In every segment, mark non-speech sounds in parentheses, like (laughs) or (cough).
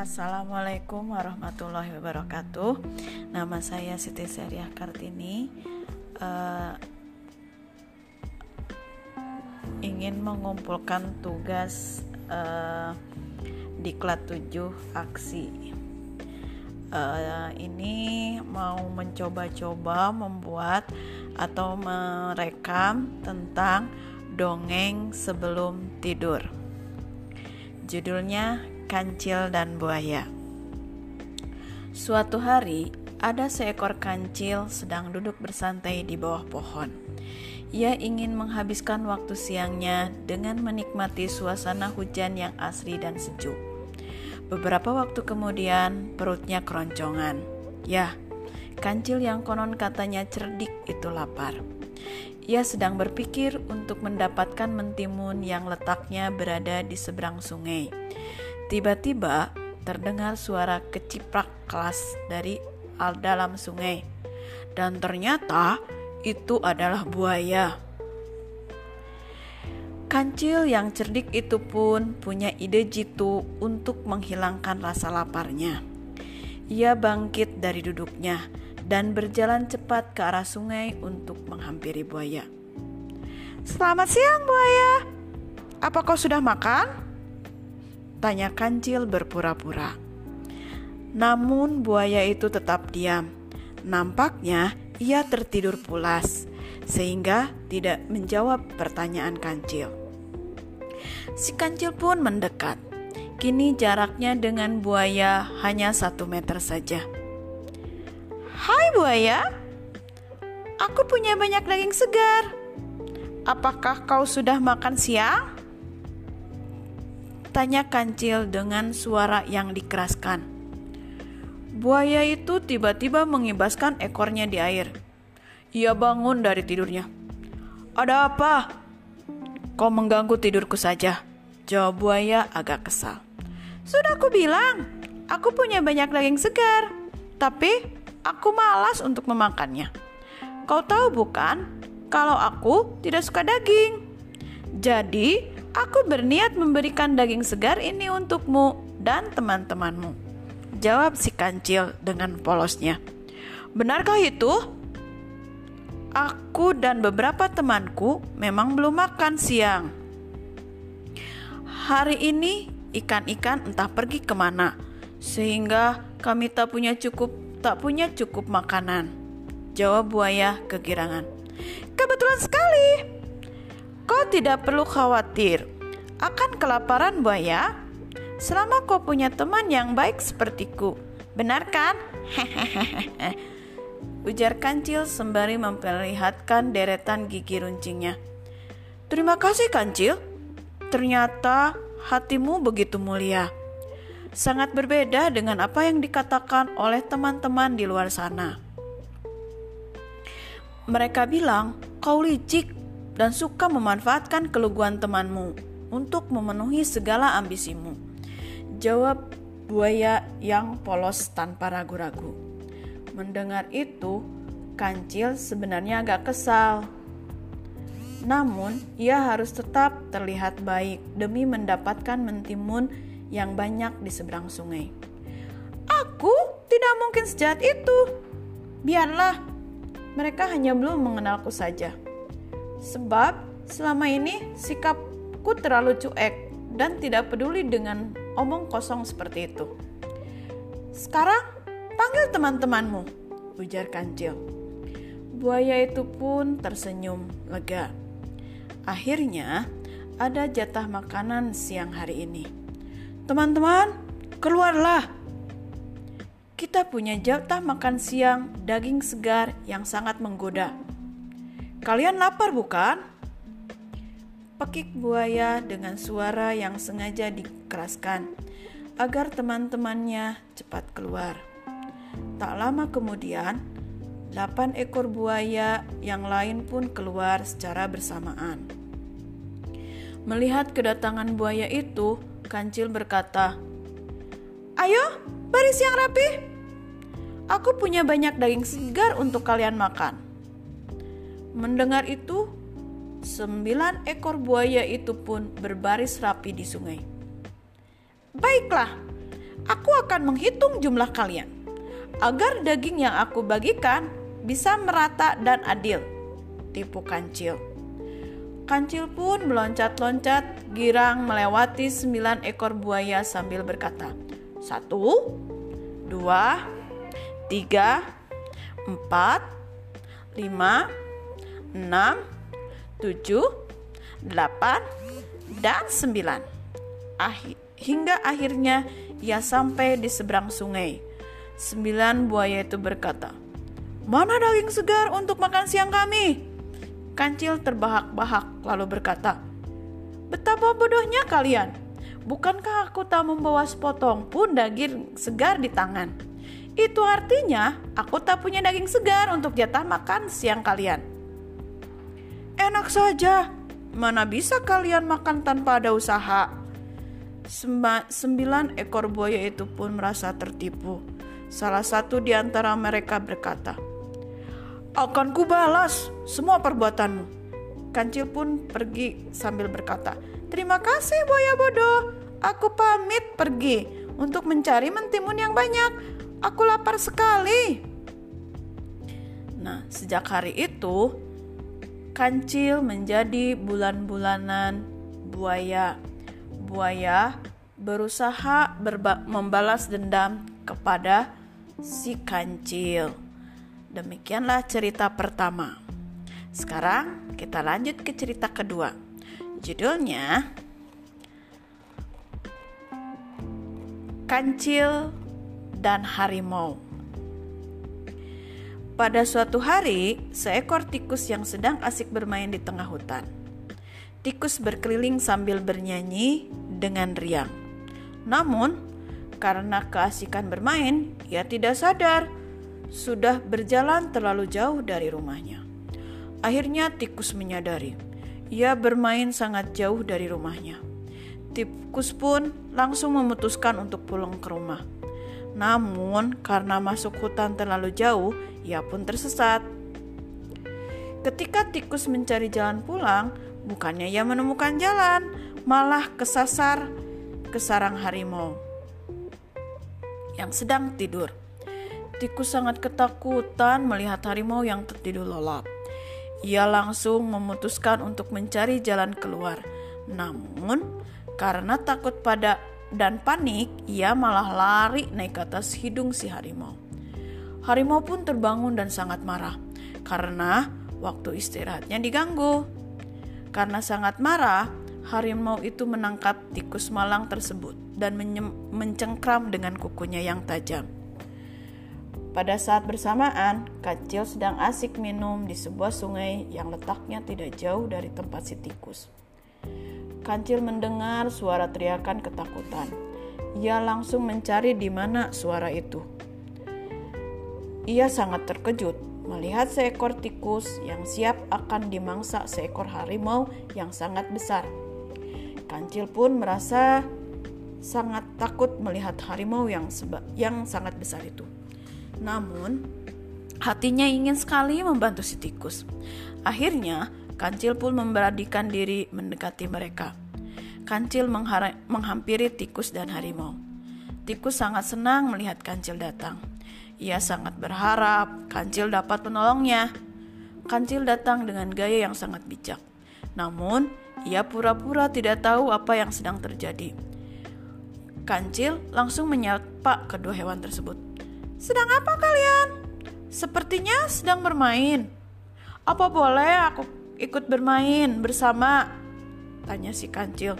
Assalamualaikum warahmatullahi wabarakatuh. Nama saya Siti Seriah Kartini. Uh, ingin mengumpulkan tugas uh, diklat 7 aksi. Uh, ini mau mencoba-coba membuat atau merekam tentang dongeng sebelum tidur. Judulnya Kancil dan Buaya. Suatu hari, ada seekor kancil sedang duduk bersantai di bawah pohon. Ia ingin menghabiskan waktu siangnya dengan menikmati suasana hujan yang asri dan sejuk. Beberapa waktu kemudian, perutnya keroncongan. Ya, kancil yang konon katanya cerdik itu lapar. Ia sedang berpikir untuk mendapatkan mentimun yang letaknya berada di seberang sungai. Tiba-tiba terdengar suara keciprak kelas dari al dalam sungai. Dan ternyata itu adalah buaya. Kancil yang cerdik itu pun punya ide jitu untuk menghilangkan rasa laparnya. Ia bangkit dari duduknya dan berjalan cepat ke arah sungai untuk menghampiri buaya. Selamat siang, buaya. Apa kau sudah makan? Tanya kancil berpura-pura. Namun buaya itu tetap diam. Nampaknya ia tertidur pulas, sehingga tidak menjawab pertanyaan kancil. Si kancil pun mendekat. Kini jaraknya dengan buaya hanya satu meter saja. Hai buaya, aku punya banyak daging segar. Apakah kau sudah makan siang? Tanya kancil dengan suara yang dikeraskan. Buaya itu tiba-tiba mengibaskan ekornya di air. Ia bangun dari tidurnya. Ada apa? Kau mengganggu tidurku saja. Jawab buaya agak kesal. Sudah aku bilang, aku punya banyak daging segar. Tapi aku malas untuk memakannya. Kau tahu bukan, kalau aku tidak suka daging. Jadi, Aku berniat memberikan daging segar ini untukmu dan teman-temanmu. Jawab si kancil dengan polosnya. Benarkah itu? Aku dan beberapa temanku memang belum makan siang. Hari ini ikan-ikan entah pergi ke mana, sehingga kami tak punya cukup tak punya cukup makanan. Jawab buaya kegirangan. Kebetulan sekali, Kau tidak perlu khawatir akan kelaparan buaya selama kau punya teman yang baik sepertiku. Benar kan? (laughs) Ujar kancil sembari memperlihatkan deretan gigi runcingnya. Terima kasih kancil. Ternyata hatimu begitu mulia. Sangat berbeda dengan apa yang dikatakan oleh teman-teman di luar sana. Mereka bilang kau licik dan suka memanfaatkan keluguan temanmu untuk memenuhi segala ambisimu. Jawab buaya yang polos tanpa ragu-ragu. Mendengar itu, kancil sebenarnya agak kesal. Namun, ia harus tetap terlihat baik demi mendapatkan mentimun yang banyak di seberang sungai. Aku tidak mungkin sejahat itu. Biarlah, mereka hanya belum mengenalku saja. Sebab selama ini sikapku terlalu cuek dan tidak peduli dengan omong kosong seperti itu. Sekarang panggil teman-temanmu, ujar kancil. Buaya itu pun tersenyum lega. Akhirnya ada jatah makanan siang hari ini. Teman-teman, keluarlah. Kita punya jatah makan siang daging segar yang sangat menggoda Kalian lapar bukan? Pekik buaya dengan suara yang sengaja dikeraskan agar teman-temannya cepat keluar. Tak lama kemudian, delapan ekor buaya yang lain pun keluar secara bersamaan. Melihat kedatangan buaya itu, Kancil berkata, "Ayo, baris yang rapi. Aku punya banyak daging segar untuk kalian makan." Mendengar itu, sembilan ekor buaya itu pun berbaris rapi di sungai. Baiklah, Aku akan menghitung jumlah kalian agar daging yang aku bagikan bisa merata dan adil. Tipu kancil. Kancil pun meloncat-loncat girang melewati sembilan ekor buaya sambil berkata, Satu, dua, tiga, empat, lima, enam, tujuh, delapan, dan sembilan. hingga akhirnya ia sampai di seberang sungai. Sembilan buaya itu berkata, Mana daging segar untuk makan siang kami? Kancil terbahak-bahak lalu berkata, Betapa bodohnya kalian. Bukankah aku tak membawa sepotong pun daging segar di tangan? Itu artinya aku tak punya daging segar untuk jatah makan siang kalian. Enak saja, mana bisa kalian makan tanpa ada usaha? Semba sembilan ekor buaya itu pun merasa tertipu. Salah satu di antara mereka berkata, Akan kubalas semua perbuatanmu. Kancil pun pergi sambil berkata, Terima kasih buaya bodoh, aku pamit pergi untuk mencari mentimun yang banyak. Aku lapar sekali. Nah, sejak hari itu, kancil menjadi bulan-bulanan buaya. Buaya berusaha membalas dendam kepada si kancil. Demikianlah cerita pertama. Sekarang kita lanjut ke cerita kedua. Judulnya Kancil dan Harimau. Pada suatu hari, seekor tikus yang sedang asik bermain di tengah hutan. Tikus berkeliling sambil bernyanyi dengan riang. Namun, karena keasikan bermain, ia tidak sadar sudah berjalan terlalu jauh dari rumahnya. Akhirnya tikus menyadari, ia bermain sangat jauh dari rumahnya. Tikus pun langsung memutuskan untuk pulang ke rumah. Namun, karena masuk hutan terlalu jauh, ia pun tersesat. Ketika tikus mencari jalan pulang, bukannya ia menemukan jalan, malah kesasar ke sarang harimau yang sedang tidur. Tikus sangat ketakutan melihat harimau yang tertidur lelap. Ia langsung memutuskan untuk mencari jalan keluar. Namun, karena takut pada dan panik, ia malah lari naik ke atas hidung si harimau. Harimau pun terbangun dan sangat marah karena waktu istirahatnya diganggu. Karena sangat marah, harimau itu menangkap tikus malang tersebut dan mencengkram dengan kukunya yang tajam. Pada saat bersamaan, Kacil sedang asik minum di sebuah sungai yang letaknya tidak jauh dari tempat si tikus. Kancil mendengar suara teriakan ketakutan. Ia langsung mencari di mana suara itu. Ia sangat terkejut melihat seekor tikus yang siap akan dimangsa seekor harimau yang sangat besar. Kancil pun merasa sangat takut melihat harimau yang seba yang sangat besar itu. Namun, hatinya ingin sekali membantu si tikus. Akhirnya, Kancil pun memberanikan diri mendekati mereka. Kancil menghampiri tikus dan harimau. Tikus sangat senang melihat Kancil datang. Ia sangat berharap Kancil dapat menolongnya. Kancil datang dengan gaya yang sangat bijak. Namun, ia pura-pura tidak tahu apa yang sedang terjadi. Kancil langsung menyapa kedua hewan tersebut. "Sedang apa kalian?" "Sepertinya sedang bermain." "Apa boleh aku ikut bermain bersama?" tanya si Kancil.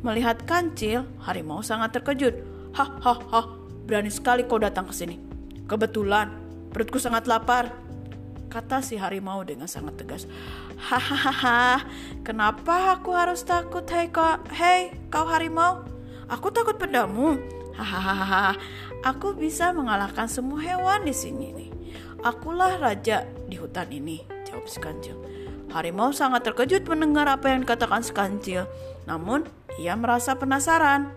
Melihat Kancil, harimau sangat terkejut. "Hahaha, berani sekali kau datang ke sini." Kebetulan, perutku sangat lapar, kata si harimau dengan sangat tegas. Hahaha, kenapa aku harus takut, hei kau, hei kau harimau? Aku takut padamu. Hahaha, aku bisa mengalahkan semua hewan di sini nih. Akulah raja di hutan ini, jawab si kancil. Harimau sangat terkejut mendengar apa yang dikatakan si kancil. Namun, ia merasa penasaran.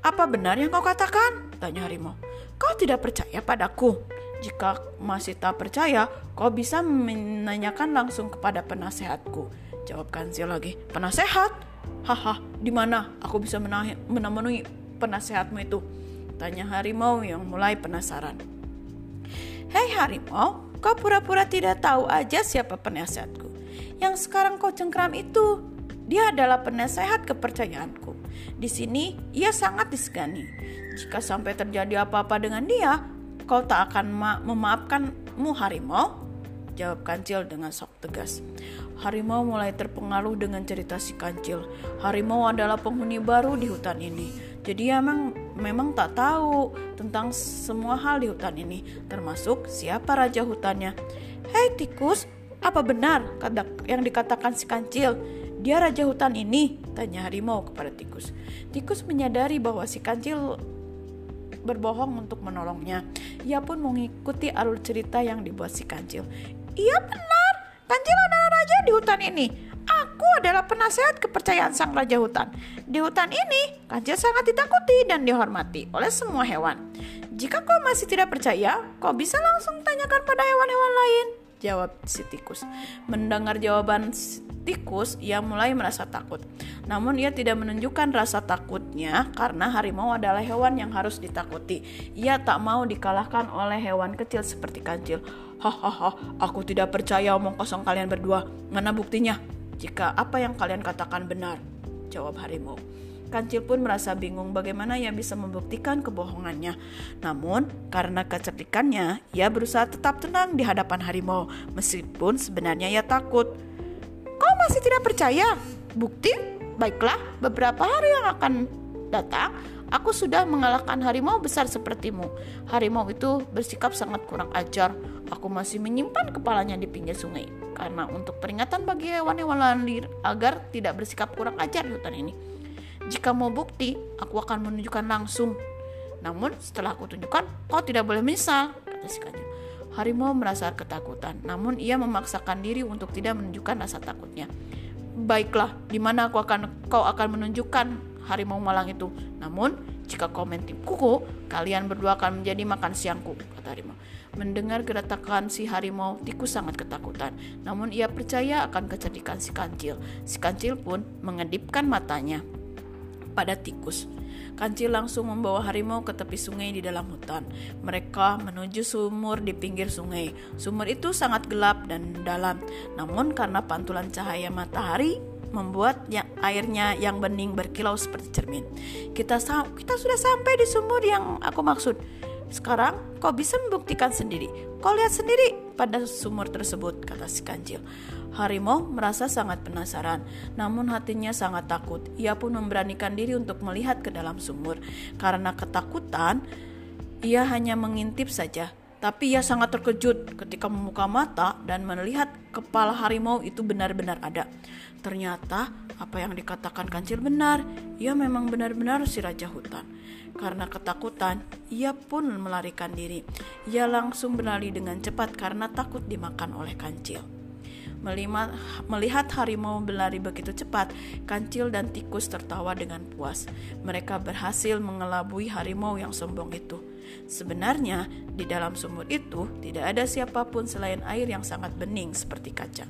Apa benar yang kau katakan? Tanya harimau. Kau tidak percaya padaku? Jika masih tak percaya, kau bisa menanyakan langsung kepada penasehatku. Jawab Kansil lagi. Penasehat? Haha, di mana aku bisa memenuhi penasehatmu itu? Tanya harimau yang mulai penasaran. Hei harimau, kau pura-pura tidak tahu aja siapa penasehatku. Yang sekarang kau cengkram itu, dia adalah penasehat kepercayaanku. Di sini ia sangat disegani. Jika sampai terjadi apa-apa dengan dia, kau tak akan ma memaafkanmu harimau? Jawab kancil dengan sok tegas. Harimau mulai terpengaruh dengan cerita si kancil. Harimau adalah penghuni baru di hutan ini. Jadi memang memang tak tahu tentang semua hal di hutan ini, termasuk siapa raja hutannya. Hei tikus, apa benar yang dikatakan si kancil? Dia raja hutan ini? Tanya harimau kepada tikus. Tikus menyadari bahwa si kancil berbohong untuk menolongnya. Ia pun mengikuti alur cerita yang dibuat si kancil. Iya benar, kancil adalah raja di hutan ini. Aku adalah penasehat kepercayaan sang raja hutan. Di hutan ini, kancil sangat ditakuti dan dihormati oleh semua hewan. Jika kau masih tidak percaya, kau bisa langsung tanyakan pada hewan-hewan lain jawab si tikus. Mendengar jawaban si tikus, ia mulai merasa takut. Namun ia tidak menunjukkan rasa takutnya karena harimau adalah hewan yang harus ditakuti. Ia tak mau dikalahkan oleh hewan kecil seperti kancil. Hahaha, aku tidak percaya omong kosong kalian berdua. Mana buktinya? Jika apa yang kalian katakan benar, jawab harimau. Kancil pun merasa bingung bagaimana ia bisa membuktikan kebohongannya. Namun, karena kecerdikannya, ia berusaha tetap tenang di hadapan harimau, meskipun sebenarnya ia takut. Kau masih tidak percaya? Bukti? Baiklah, beberapa hari yang akan datang, aku sudah mengalahkan harimau besar sepertimu. Harimau itu bersikap sangat kurang ajar. Aku masih menyimpan kepalanya di pinggir sungai karena untuk peringatan bagi hewan-hewan liar agar tidak bersikap kurang ajar di hutan ini. Jika mau bukti, aku akan menunjukkan langsung. Namun setelah aku tunjukkan, kau tidak boleh menyesal, kata si. Harimau merasa ketakutan, namun ia memaksakan diri untuk tidak menunjukkan rasa takutnya. Baiklah, di mana aku akan kau akan menunjukkan harimau malang itu. Namun, jika kau kuku, kalian berdua akan menjadi makan siangku, kata harimau. Mendengar geretakan si harimau, tikus sangat ketakutan. Namun ia percaya akan kecerdikan si kancil. Si kancil pun mengedipkan matanya pada tikus. Kancil langsung membawa harimau ke tepi sungai di dalam hutan. Mereka menuju sumur di pinggir sungai. Sumur itu sangat gelap dan dalam, namun karena pantulan cahaya matahari membuat yang airnya yang bening berkilau seperti cermin. Kita kita sudah sampai di sumur yang aku maksud. Sekarang kau bisa membuktikan sendiri. Kau lihat sendiri pada sumur tersebut, kata si kancil. Harimau merasa sangat penasaran, namun hatinya sangat takut. Ia pun memberanikan diri untuk melihat ke dalam sumur. Karena ketakutan, ia hanya mengintip saja. Tapi ia sangat terkejut ketika membuka mata dan melihat kepala harimau itu benar-benar ada. Ternyata apa yang dikatakan kancil benar. Ia memang benar-benar si raja hutan. Karena ketakutan, ia pun melarikan diri. Ia langsung berlari dengan cepat karena takut dimakan oleh kancil. Melihat harimau berlari begitu cepat, kancil dan tikus tertawa dengan puas. Mereka berhasil mengelabui harimau yang sombong itu. Sebenarnya, di dalam sumur itu tidak ada siapa pun selain air yang sangat bening seperti kaca.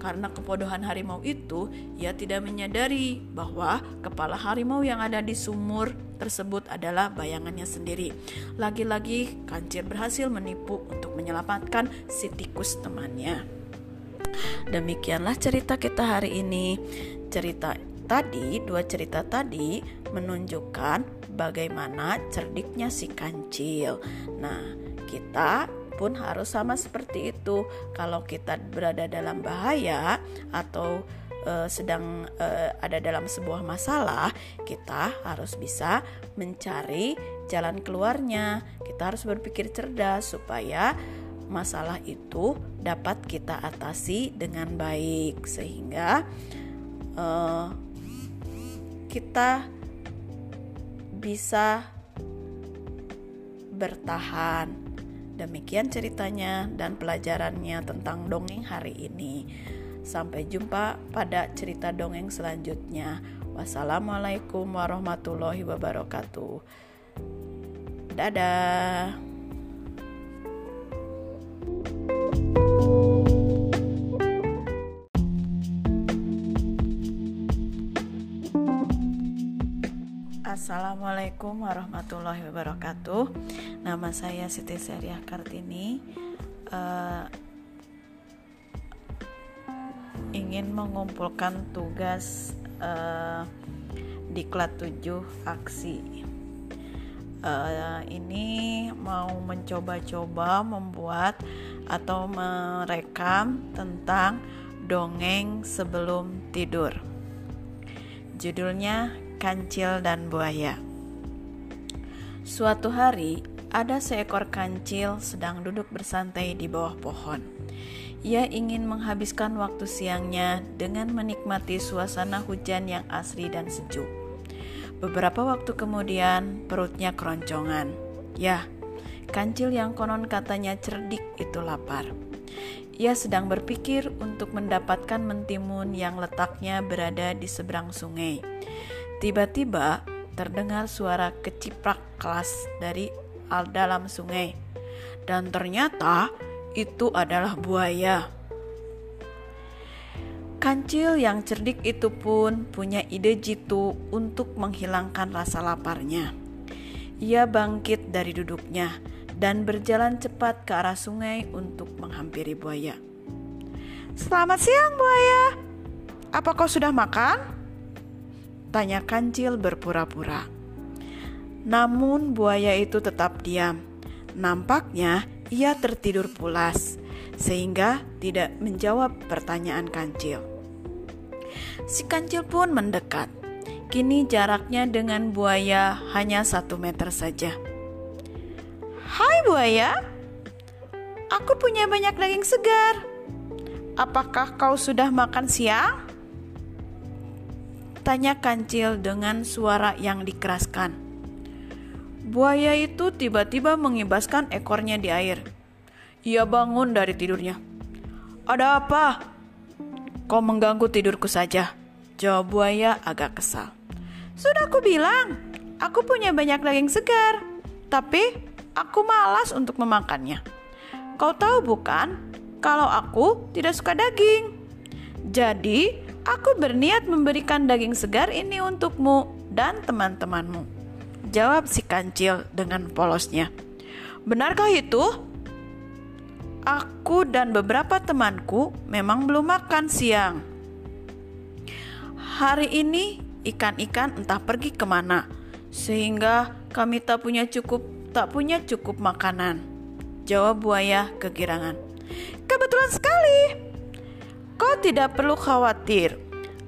Karena kebodohan harimau itu, ia tidak menyadari bahwa kepala harimau yang ada di sumur tersebut adalah bayangannya sendiri. Lagi-lagi, kancil berhasil menipu untuk menyelamatkan si tikus temannya. Demikianlah cerita kita hari ini. Cerita tadi, dua cerita tadi menunjukkan bagaimana cerdiknya si kancil. Nah, kita pun harus sama seperti itu. Kalau kita berada dalam bahaya atau uh, sedang uh, ada dalam sebuah masalah, kita harus bisa mencari jalan keluarnya. Kita harus berpikir cerdas supaya masalah itu dapat kita atasi dengan baik sehingga uh, kita bisa bertahan. Demikian ceritanya dan pelajarannya tentang dongeng hari ini. Sampai jumpa pada cerita dongeng selanjutnya. Wassalamualaikum warahmatullahi wabarakatuh. Dadah. Assalamualaikum warahmatullahi wabarakatuh. Nama saya Siti Seriah Kartini. Uh, ingin mengumpulkan tugas uh, diklat 7 aksi. Uh, ini mau mencoba-coba membuat atau merekam tentang dongeng sebelum tidur. Judulnya Kancil dan Buaya. Suatu hari, ada seekor kancil sedang duduk bersantai di bawah pohon. Ia ingin menghabiskan waktu siangnya dengan menikmati suasana hujan yang asri dan sejuk. Beberapa waktu kemudian, perutnya keroncongan. Ya, kancil yang konon katanya cerdik itu lapar. Ia sedang berpikir untuk mendapatkan mentimun yang letaknya berada di seberang sungai. Tiba-tiba terdengar suara keciprak kelas dari al dalam sungai. Dan ternyata itu adalah buaya. Kancil yang cerdik itu pun punya ide jitu untuk menghilangkan rasa laparnya. Ia bangkit dari duduknya dan berjalan cepat ke arah sungai untuk menghampiri buaya. Selamat siang, buaya. Apa kau sudah makan? Tanya kancil berpura-pura. Namun buaya itu tetap diam. Nampaknya ia tertidur pulas, sehingga tidak menjawab pertanyaan kancil. Si kancil pun mendekat. Kini jaraknya dengan buaya hanya satu meter saja. Hai buaya, aku punya banyak daging segar. Apakah kau sudah makan siang? Tanya kancil dengan suara yang dikeraskan. Buaya itu tiba-tiba mengibaskan ekornya di air. Ia bangun dari tidurnya. Ada apa? Kau mengganggu tidurku saja. Jawab buaya agak kesal. Sudah aku bilang, aku punya banyak daging segar. Tapi aku malas untuk memakannya. Kau tahu bukan, kalau aku tidak suka daging. Jadi, Aku berniat memberikan daging segar ini untukmu dan teman-temanmu. Jawab si kancil dengan polosnya. Benarkah itu? Aku dan beberapa temanku memang belum makan siang. Hari ini ikan-ikan entah pergi ke mana, sehingga kami tak punya cukup tak punya cukup makanan. Jawab buaya kegirangan. Kebetulan sekali, Kau tidak perlu khawatir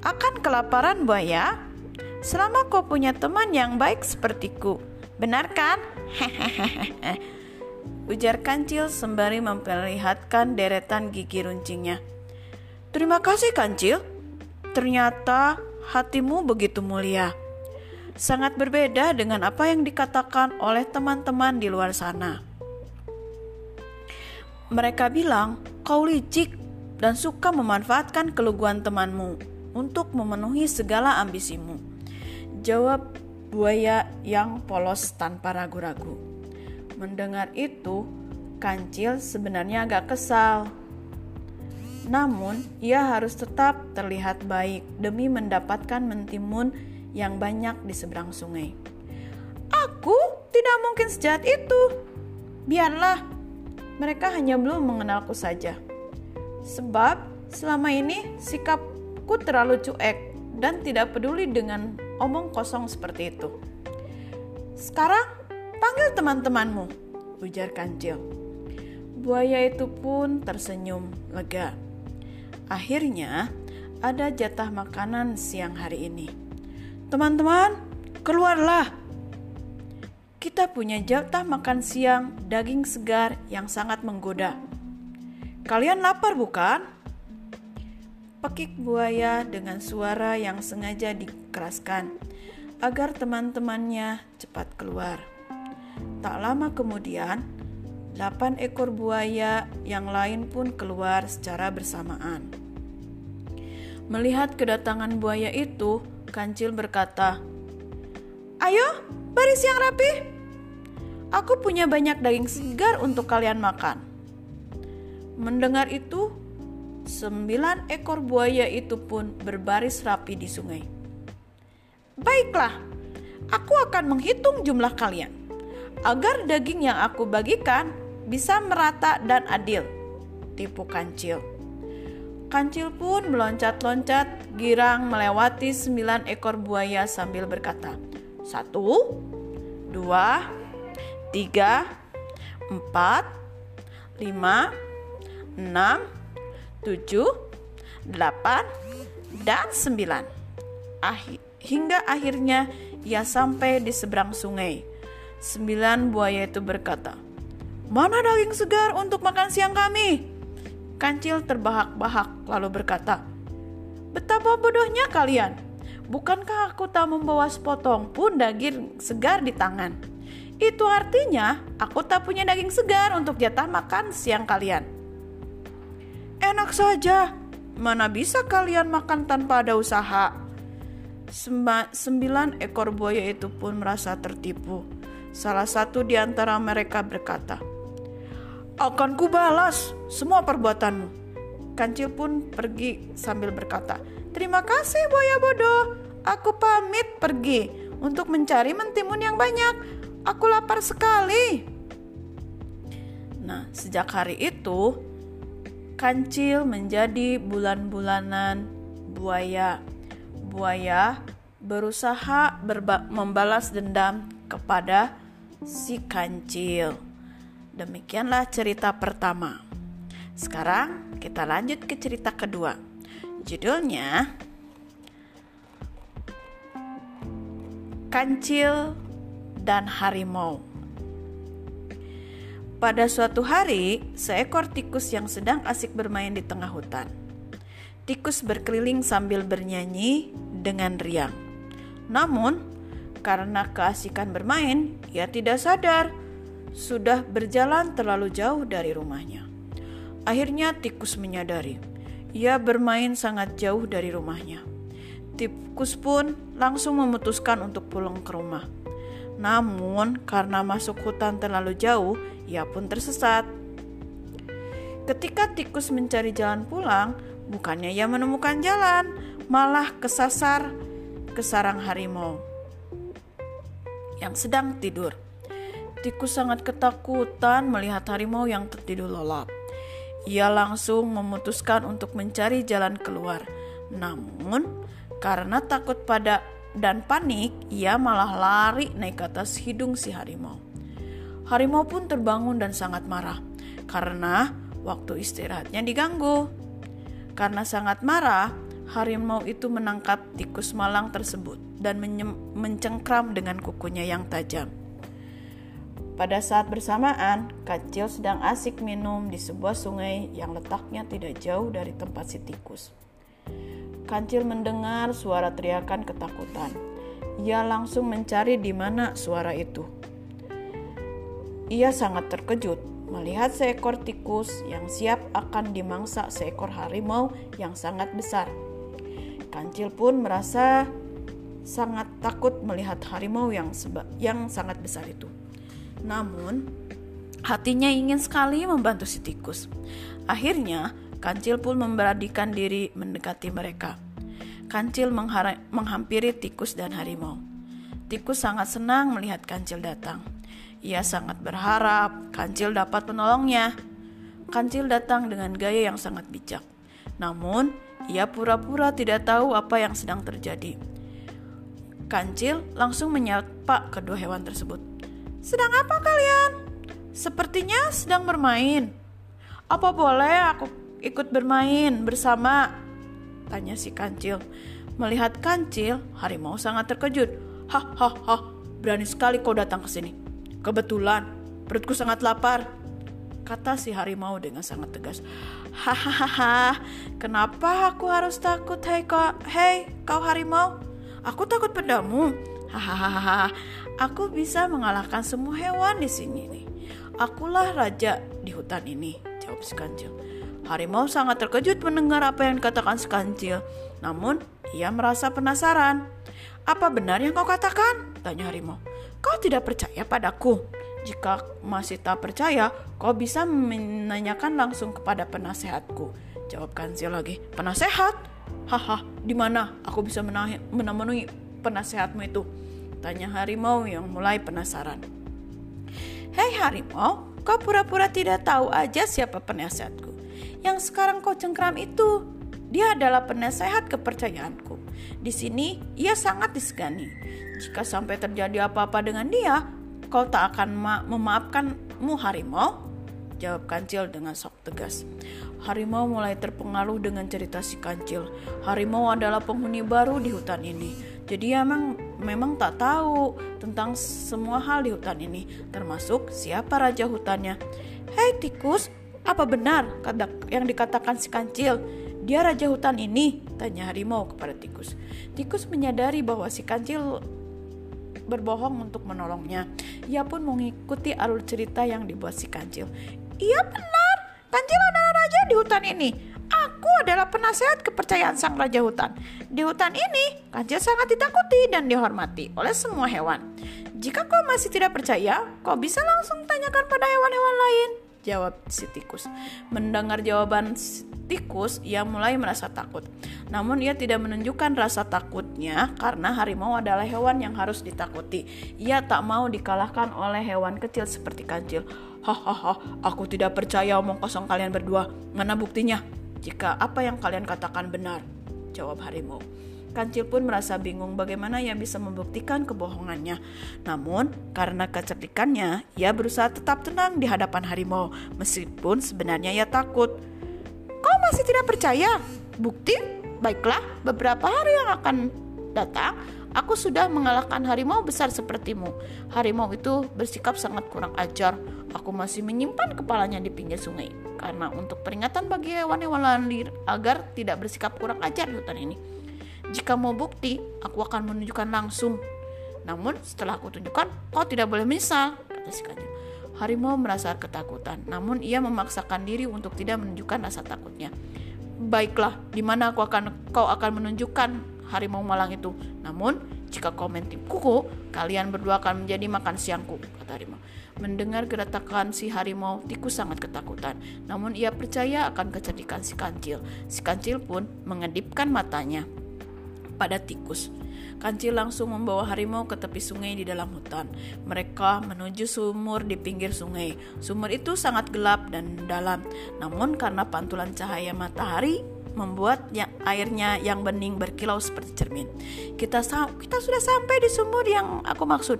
akan kelaparan buaya selama kau punya teman yang baik sepertiku. Benar kan? (laughs) Ujar kancil sembari memperlihatkan deretan gigi runcingnya. Terima kasih kancil. Ternyata hatimu begitu mulia. Sangat berbeda dengan apa yang dikatakan oleh teman-teman di luar sana. Mereka bilang, kau licik dan suka memanfaatkan keluguan temanmu untuk memenuhi segala ambisimu. Jawab buaya yang polos tanpa ragu-ragu. Mendengar itu, kancil sebenarnya agak kesal. Namun, ia harus tetap terlihat baik demi mendapatkan mentimun yang banyak di seberang sungai. Aku tidak mungkin sejahat itu. Biarlah, mereka hanya belum mengenalku saja. Sebab selama ini sikapku terlalu cuek dan tidak peduli dengan omong kosong seperti itu. Sekarang panggil teman-temanmu, ujar kancil. Buaya itu pun tersenyum lega. Akhirnya ada jatah makanan siang hari ini. Teman-teman, keluarlah. Kita punya jatah makan siang daging segar yang sangat menggoda Kalian lapar bukan? Pekik buaya dengan suara yang sengaja dikeraskan agar teman-temannya cepat keluar. Tak lama kemudian, delapan ekor buaya yang lain pun keluar secara bersamaan. Melihat kedatangan buaya itu, Kancil berkata, "Ayo, baris yang rapi. Aku punya banyak daging segar untuk kalian makan." Mendengar itu, sembilan ekor buaya itu pun berbaris rapi di sungai. Baiklah, Aku akan menghitung jumlah kalian agar daging yang aku bagikan bisa merata dan adil. Tipu kancil. Kancil pun meloncat-loncat girang melewati sembilan ekor buaya sambil berkata, Satu, dua, tiga, empat, lima, enam, tujuh, delapan, dan sembilan. hingga akhirnya ia sampai di seberang sungai. Sembilan buaya itu berkata, Mana daging segar untuk makan siang kami? Kancil terbahak-bahak lalu berkata, Betapa bodohnya kalian. Bukankah aku tak membawa sepotong pun daging segar di tangan? Itu artinya aku tak punya daging segar untuk jatah makan siang kalian. Enak saja, mana bisa kalian makan tanpa ada usaha? sembilan ekor buaya itu pun merasa tertipu. Salah satu di antara mereka berkata, "Akan kubalas semua perbuatanmu." Kancil pun pergi sambil berkata, "Terima kasih buaya bodoh. Aku pamit pergi untuk mencari mentimun yang banyak. Aku lapar sekali." Nah, sejak hari itu kancil menjadi bulan-bulanan buaya. Buaya berusaha membalas dendam kepada si kancil. Demikianlah cerita pertama. Sekarang kita lanjut ke cerita kedua. Judulnya Kancil dan Harimau. Pada suatu hari, seekor tikus yang sedang asik bermain di tengah hutan. Tikus berkeliling sambil bernyanyi dengan riang. Namun, karena keasikan bermain, ia tidak sadar sudah berjalan terlalu jauh dari rumahnya. Akhirnya tikus menyadari, ia bermain sangat jauh dari rumahnya. Tikus pun langsung memutuskan untuk pulang ke rumah. Namun, karena masuk hutan terlalu jauh, ia pun tersesat. Ketika tikus mencari jalan pulang, bukannya ia menemukan jalan, malah kesasar ke sarang harimau yang sedang tidur. Tikus sangat ketakutan melihat harimau yang tertidur lelap. Ia langsung memutuskan untuk mencari jalan keluar. Namun, karena takut pada dan panik, ia malah lari naik ke atas hidung si harimau. Harimau pun terbangun dan sangat marah karena waktu istirahatnya diganggu. Karena sangat marah, harimau itu menangkap tikus malang tersebut dan mencengkram dengan kukunya yang tajam. Pada saat bersamaan, Kacil sedang asik minum di sebuah sungai yang letaknya tidak jauh dari tempat si tikus. Kancil mendengar suara teriakan ketakutan. Ia langsung mencari di mana suara itu. Ia sangat terkejut melihat seekor tikus yang siap akan dimangsa seekor harimau yang sangat besar. Kancil pun merasa sangat takut melihat harimau yang seba yang sangat besar itu. Namun, hatinya ingin sekali membantu si tikus. Akhirnya, Kancil pun memberanikan diri mendekati mereka. Kancil menghampiri tikus dan harimau. Tikus sangat senang melihat Kancil datang. Ia sangat berharap Kancil dapat menolongnya. Kancil datang dengan gaya yang sangat bijak. Namun, ia pura-pura tidak tahu apa yang sedang terjadi. Kancil langsung menyapa kedua hewan tersebut. Sedang apa kalian? Sepertinya sedang bermain. Apa boleh aku ikut bermain bersama? Tanya si kancil. Melihat kancil, harimau sangat terkejut. Hahaha, berani sekali kau datang ke sini. Kebetulan, perutku sangat lapar. Kata si harimau dengan sangat tegas. Hahaha, kenapa aku harus takut? Hei kau, hei kau harimau, Aku takut padamu. Hahaha. Aku bisa mengalahkan semua hewan di sini nih. Akulah raja di hutan ini, jawab si kancil. Harimau sangat terkejut mendengar apa yang dikatakan si kancil. Namun, ia merasa penasaran. Apa benar yang kau katakan? Tanya harimau. Kau tidak percaya padaku? Jika masih tak percaya, kau bisa menanyakan langsung kepada penasehatku. Jawab kancil lagi. Penasehat? Haha, di mana aku bisa memenuhi penasehatmu itu? Tanya harimau yang mulai penasaran. Hei harimau, kau pura-pura tidak tahu aja siapa penasehatku. Yang sekarang kau cengkram itu, dia adalah penasehat kepercayaanku. Di sini ia sangat disegani. Jika sampai terjadi apa-apa dengan dia, kau tak akan ma memaafkanmu harimau? Jawab kancil dengan sok tegas. Harimau mulai terpengaruh dengan cerita si kancil. Harimau adalah penghuni baru di hutan ini. Jadi emang memang tak tahu tentang semua hal di hutan ini, termasuk siapa raja hutannya. Hei tikus, apa benar yang dikatakan si kancil? Dia raja hutan ini, tanya harimau kepada tikus. Tikus menyadari bahwa si kancil berbohong untuk menolongnya. Ia pun mengikuti alur cerita yang dibuat si kancil. Iya benar, Kancil adalah raja di hutan ini. Aku adalah penasehat kepercayaan sang raja hutan. Di hutan ini, Kancil sangat ditakuti dan dihormati oleh semua hewan. Jika kau masih tidak percaya, kau bisa langsung tanyakan pada hewan-hewan lain. Jawab si tikus. Mendengar jawaban tikus, ia mulai merasa takut. Namun ia tidak menunjukkan rasa takutnya karena harimau adalah hewan yang harus ditakuti. Ia tak mau dikalahkan oleh hewan kecil seperti kancil. Hahaha, aku tidak percaya omong kosong kalian berdua. Mana buktinya? Jika apa yang kalian katakan benar, jawab harimau. Kancil pun merasa bingung bagaimana ia bisa membuktikan kebohongannya. Namun, karena kecerdikannya, ia berusaha tetap tenang di hadapan harimau, meskipun sebenarnya ia takut. Kau masih tidak percaya? Bukti? Baiklah, beberapa hari yang akan datang, aku sudah mengalahkan harimau besar sepertimu. Harimau itu bersikap sangat kurang ajar. Aku masih menyimpan kepalanya di pinggir sungai karena untuk peringatan bagi hewan-hewan liar agar tidak bersikap kurang ajar di hutan ini. Jika mau bukti, aku akan menunjukkan langsung. Namun setelah aku tunjukkan, kau tidak boleh menyesal, kata si. Harimau merasa ketakutan, namun ia memaksakan diri untuk tidak menunjukkan rasa takutnya. Baiklah, di mana aku akan kau akan menunjukkan harimau malang itu. Namun, jika kau mentim kuku, kalian berdua akan menjadi makan siangku, kata harimau. Mendengar geretakan si harimau, tikus sangat ketakutan. Namun ia percaya akan kecerdikan si kancil. Si kancil pun mengedipkan matanya pada tikus. Kancil langsung membawa harimau ke tepi sungai di dalam hutan. Mereka menuju sumur di pinggir sungai. Sumur itu sangat gelap dan dalam, namun karena pantulan cahaya matahari membuat yang airnya yang bening berkilau seperti cermin. Kita kita sudah sampai di sumur yang aku maksud.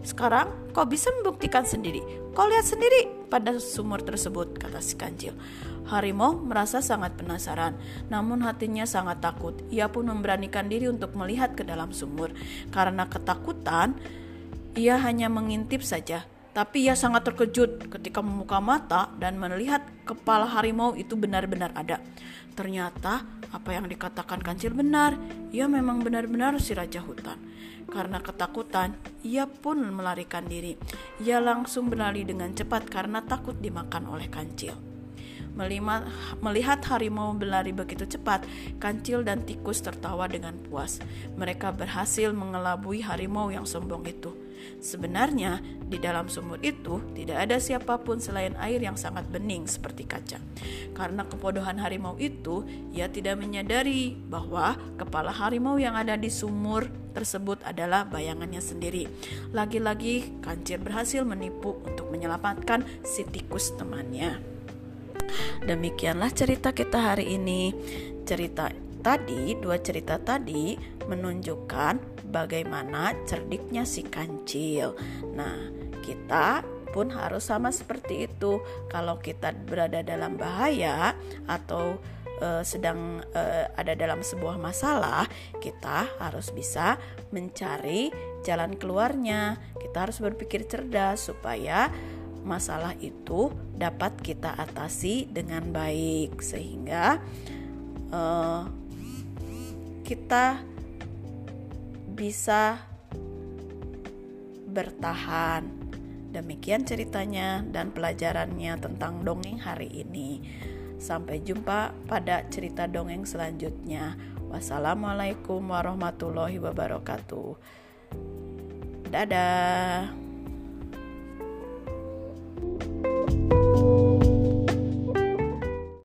Sekarang kau bisa membuktikan sendiri. Kau lihat sendiri pada sumur tersebut, kata si kancil. Harimau merasa sangat penasaran, namun hatinya sangat takut. Ia pun memberanikan diri untuk melihat ke dalam sumur. Karena ketakutan, ia hanya mengintip saja. Tapi ia sangat terkejut ketika membuka mata dan melihat kepala harimau itu benar-benar ada. Ternyata apa yang dikatakan kancil benar. Ia memang benar-benar si raja hutan. Karena ketakutan, ia pun melarikan diri. Ia langsung berlari dengan cepat karena takut dimakan oleh kancil. Melihat harimau berlari begitu cepat, kancil dan tikus tertawa dengan puas. Mereka berhasil mengelabui harimau yang sombong itu. Sebenarnya, di dalam sumur itu tidak ada siapa pun selain air yang sangat bening seperti kaca. Karena kebodohan harimau itu, ia tidak menyadari bahwa kepala harimau yang ada di sumur tersebut adalah bayangannya sendiri. Lagi-lagi, kancil berhasil menipu untuk menyelamatkan si tikus temannya. Demikianlah cerita kita hari ini. Cerita tadi, dua cerita tadi menunjukkan bagaimana cerdiknya si kancil. Nah, kita pun harus sama seperti itu. Kalau kita berada dalam bahaya atau uh, sedang uh, ada dalam sebuah masalah, kita harus bisa mencari jalan keluarnya. Kita harus berpikir cerdas supaya masalah itu dapat kita atasi dengan baik sehingga uh, kita bisa bertahan. Demikian ceritanya dan pelajarannya tentang dongeng hari ini. Sampai jumpa pada cerita dongeng selanjutnya. Wassalamualaikum warahmatullahi wabarakatuh. Dadah. you